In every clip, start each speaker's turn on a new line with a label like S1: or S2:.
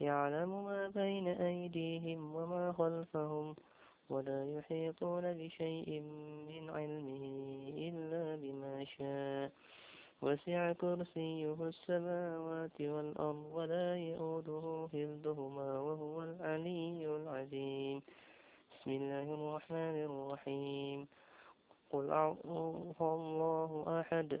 S1: يعلم ما بين أيديهم وما خلفهم ولا يحيطون بشيء من علمه إلا بما شاء. وسع كرسيه السماوات والأرض ولا يؤوده حفظهما وهو العلي العظيم. بسم الله الرحمن الرحيم. قل أعوذ الله أحد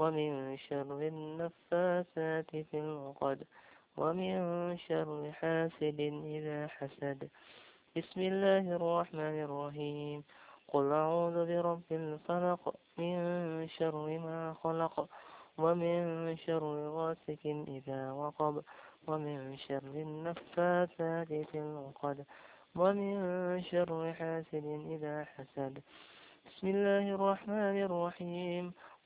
S1: ومن شر النفاثات في العقد ومن شر حاسد إذا حسد. بسم الله الرحمن الرحيم. قل أعوذ برب الفلق من شر ما خلق ومن شر غاسق إذا وقب ومن شر النفاثات في العقد ومن شر حاسد إذا حسد. بسم الله الرحمن الرحيم.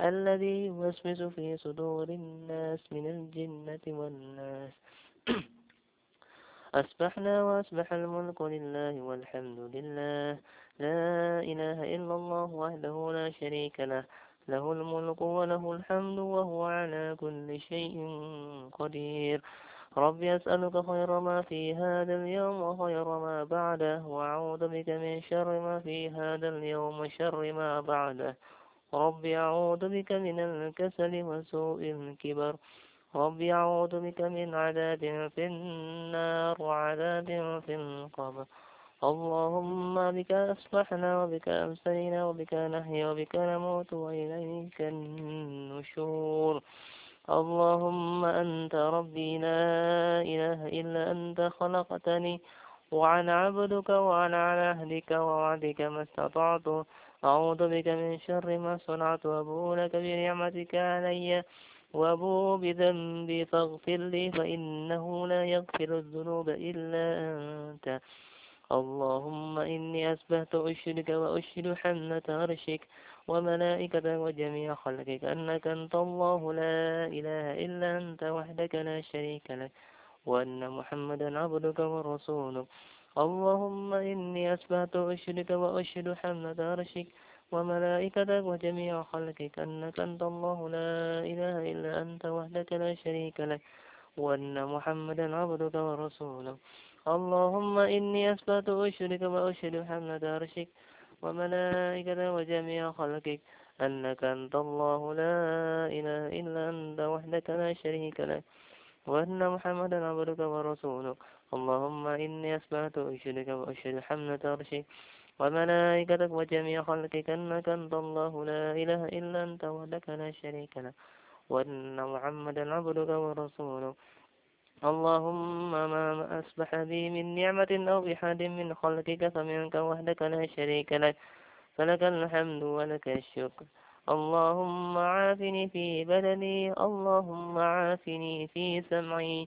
S1: الذي يوسوس في صدور الناس من الجنة والناس. أسبحنا وأسبح الملك لله والحمد لله. لا إله إلا الله وحده لا شريك له. له الملك وله الحمد وهو على كل شيء قدير. ربي أسألك خير ما في هذا اليوم وخير ما بعده. وأعوذ بك من شر ما في هذا اليوم وشر ما بعده. ربي أعوذ بك من الكسل وسوء الكبر ربي أعوذ بك من عذاب في النار وعذاب في القبر اللهم بك أصبحنا وبك أمسينا وبك نحيا وبك نموت وإليك النشور اللهم أنت ربي لا إله إلا أنت خلقتني وعن عبدك وعن عهدك ووعدك ما استطعت أعوذ بك من شر ما صنعت وأبو لك بنعمتك علي وأبو بذنبي فاغفر لي فإنه لا يغفر الذنوب إلا أنت. اللهم إني أسبهت أشرك وأشهد حملة عرشك وملائكة وجميع خلقك أنك أنت الله لا إله إلا أنت وحدك لا شريك لك وأن محمدا عبدك ورسولك. اللهم إني أسبهت أشرك وأشهد حملة عرشك وملائكتك وجميع خلقك أنك أنت الله لا إله إلا أنت وحدك لا شريك لك وأن محمدا عبدك ورسولك. اللهم إني أثبت أشرك وأشهد حملة عرشك وملائكة وجميع خلقك أنك أنت الله لا إله إلا أنت وحدك لا شريك لك وأن محمدا عبدك ورسولك. اللهم إني أسبحت أشهدك وأشهد حملة عرشك وملائكتك وجميع خلقك أنك أنت الله لا إله إلا أنت وحدك لا شريك لك وأن محمدا عبدك ورسولك. اللهم ما أصبح بي من نعمة أو بحد من خلقك فمنك وحدك لا شريك لك. فلك الحمد ولك الشكر. اللهم عافني في بدني اللهم عافني في سمعي.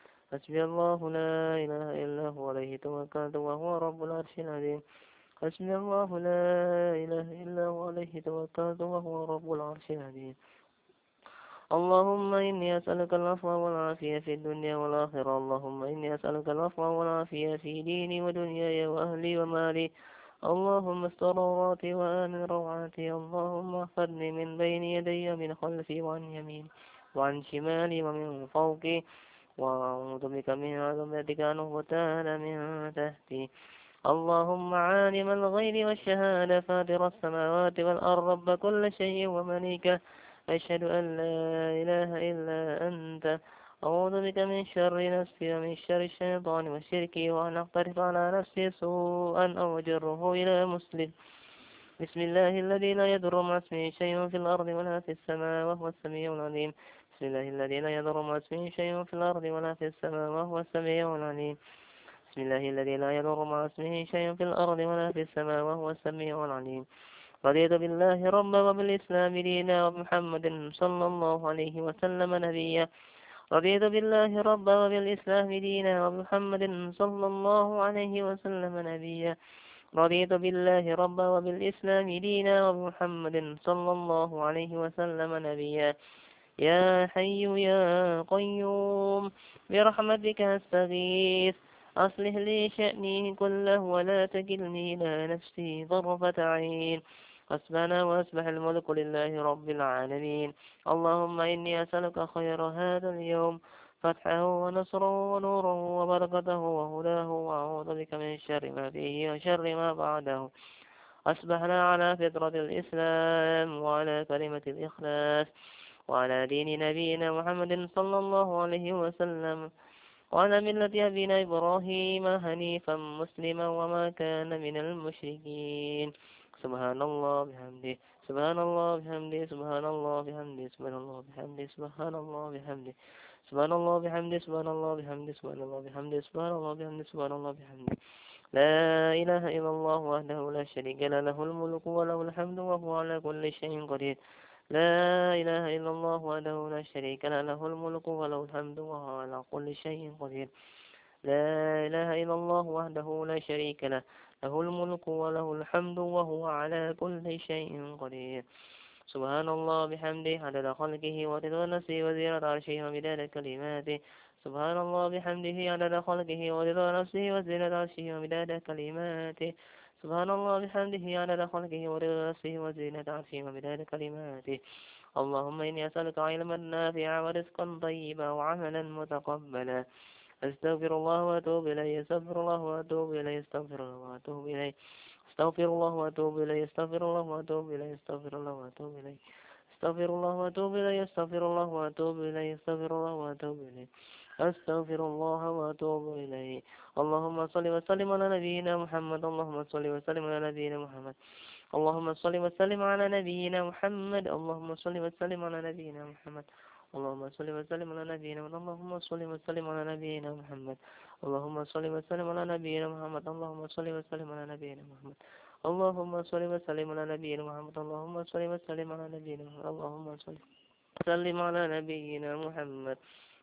S1: حسبي الله لا إله إلا هو عليه توكلت وهو رب العرش العظيم. حسبي الله لا إله إلا هو عليه توكلت وهو رب العرش العظيم. اللهم إني أسألك العفو والعافية في الدنيا والآخرة. اللهم إني أسألك العفو والعافية في ديني ودنياي وأهلي ومالي. اللهم استر عوراتي وآمن روعاتي. اللهم احفظني من بين يدي من خلفي وعن يميني وعن شمالي ومن فوقي. وأعوذ بك من عظمتك أن أغتال من تحتي. اللهم عالم الغيب والشهادة فاطر السماوات والأرض رب كل شيء ومليكه أشهد أن لا إله إلا أنت. أعوذ بك من شر نفسي ومن شر الشيطان وشركي وأن أقترف على نفسي سوءا أو أجره إلى مسلم. بسم الله الذي لا يضر مع اسمه شيء في الأرض ولا في السماء وهو السميع العليم. الله الذي لا يضر مع اسمه شيء في الأرض ولا في السماء وهو السميع العليم. بسم الله الذي لا يضر مع اسمه شيء في الأرض ولا في السماء وهو السميع العليم. رضيت بالله ربا وبالإسلام دينا ومحمد صلى الله عليه وسلم نبيا. رضيت بالله ربا وبالإسلام دينا ومحمد صلى الله عليه وسلم نبيا. رضيت بالله ربا وبالإسلام دينا ومحمد صلى الله عليه وسلم نبيا. يا حي يا قيوم برحمتك أستغيث. أصلح لي شأني كله ولا تكلني إلى نفسي طرفة عين. حسبنا وأسبح الملك لله رب العالمين. اللهم إني أسألك خير هذا اليوم فتحه ونصره ونوره وبركته وهداه. وأعوذ بك من شر ما فيه وشر ما بعده. أصبحنا على فطرة الإسلام وعلى كلمة الإخلاص. وعلى دين نبينا محمد صلى الله عليه وسلم وعلى ملة أبينا إبراهيم حنيفا مسلما وما كان من المشركين سبحان الله بحمده سبحان الله بحمده سبحان الله بحمده سبحان الله بحمده سبحان الله بحمده سبحان الله بحمده سبحان الله بحمده سبحان الله بحمده سبحان الله بحمده سبحان الله بحمده لا إله إلا الله وحده لا شريك له له الملك وله الحمد وهو على كل شيء قدير لا إله إلا الله وحده لا شريك له له الملك وله الحمد وهو على كل شيء قدير. لا إله إلا الله وحده لا شريك له له الملك وله الحمد وهو على كل شيء قدير. سبحان الله بحمده عدد خلقه ورضا نفسه وزينة عرشه ومداد كلماته. سبحان الله بحمده عدد خلقه ورضا نفسه وزينة عرشه ومداد كلماته. سبحان الله بحمده عدد خلقه ورضا نفسه وزينة عرشه ومداد كلماته اللهم إني أسألك علما نافعا ورزقا طيبا وعملا متقبلا. أستغفر الله وأتوب إليه أستغفر الله وأتوب إليه أستغفر الله وأتوب إليه. أستغفر الله وأتوب إليه أستغفر الله وأتوب إليه أستغفر الله وأتوب إليه. أستغفر الله وأتوب إليه أستغفر الله وأتوب إليه أستغفر الله وأتوب إليه. أستغفر الله وأتوب إليه اللهم صل وسلم على نبينا محمد اللهم صل وسلم على نبينا محمد اللهم صل وسلم على نبينا محمد اللهم صل وسلم على نبينا محمد اللهم صل وسلم على نبينا محمد اللهم صل وسلم على نبينا محمد اللهم صل وسلم على نبينا محمد اللهم صل وسلم على نبينا محمد اللهم صل وسلم على نبينا محمد اللهم صل وسلم على نبينا محمد اللهم صل وسلم على نبينا محمد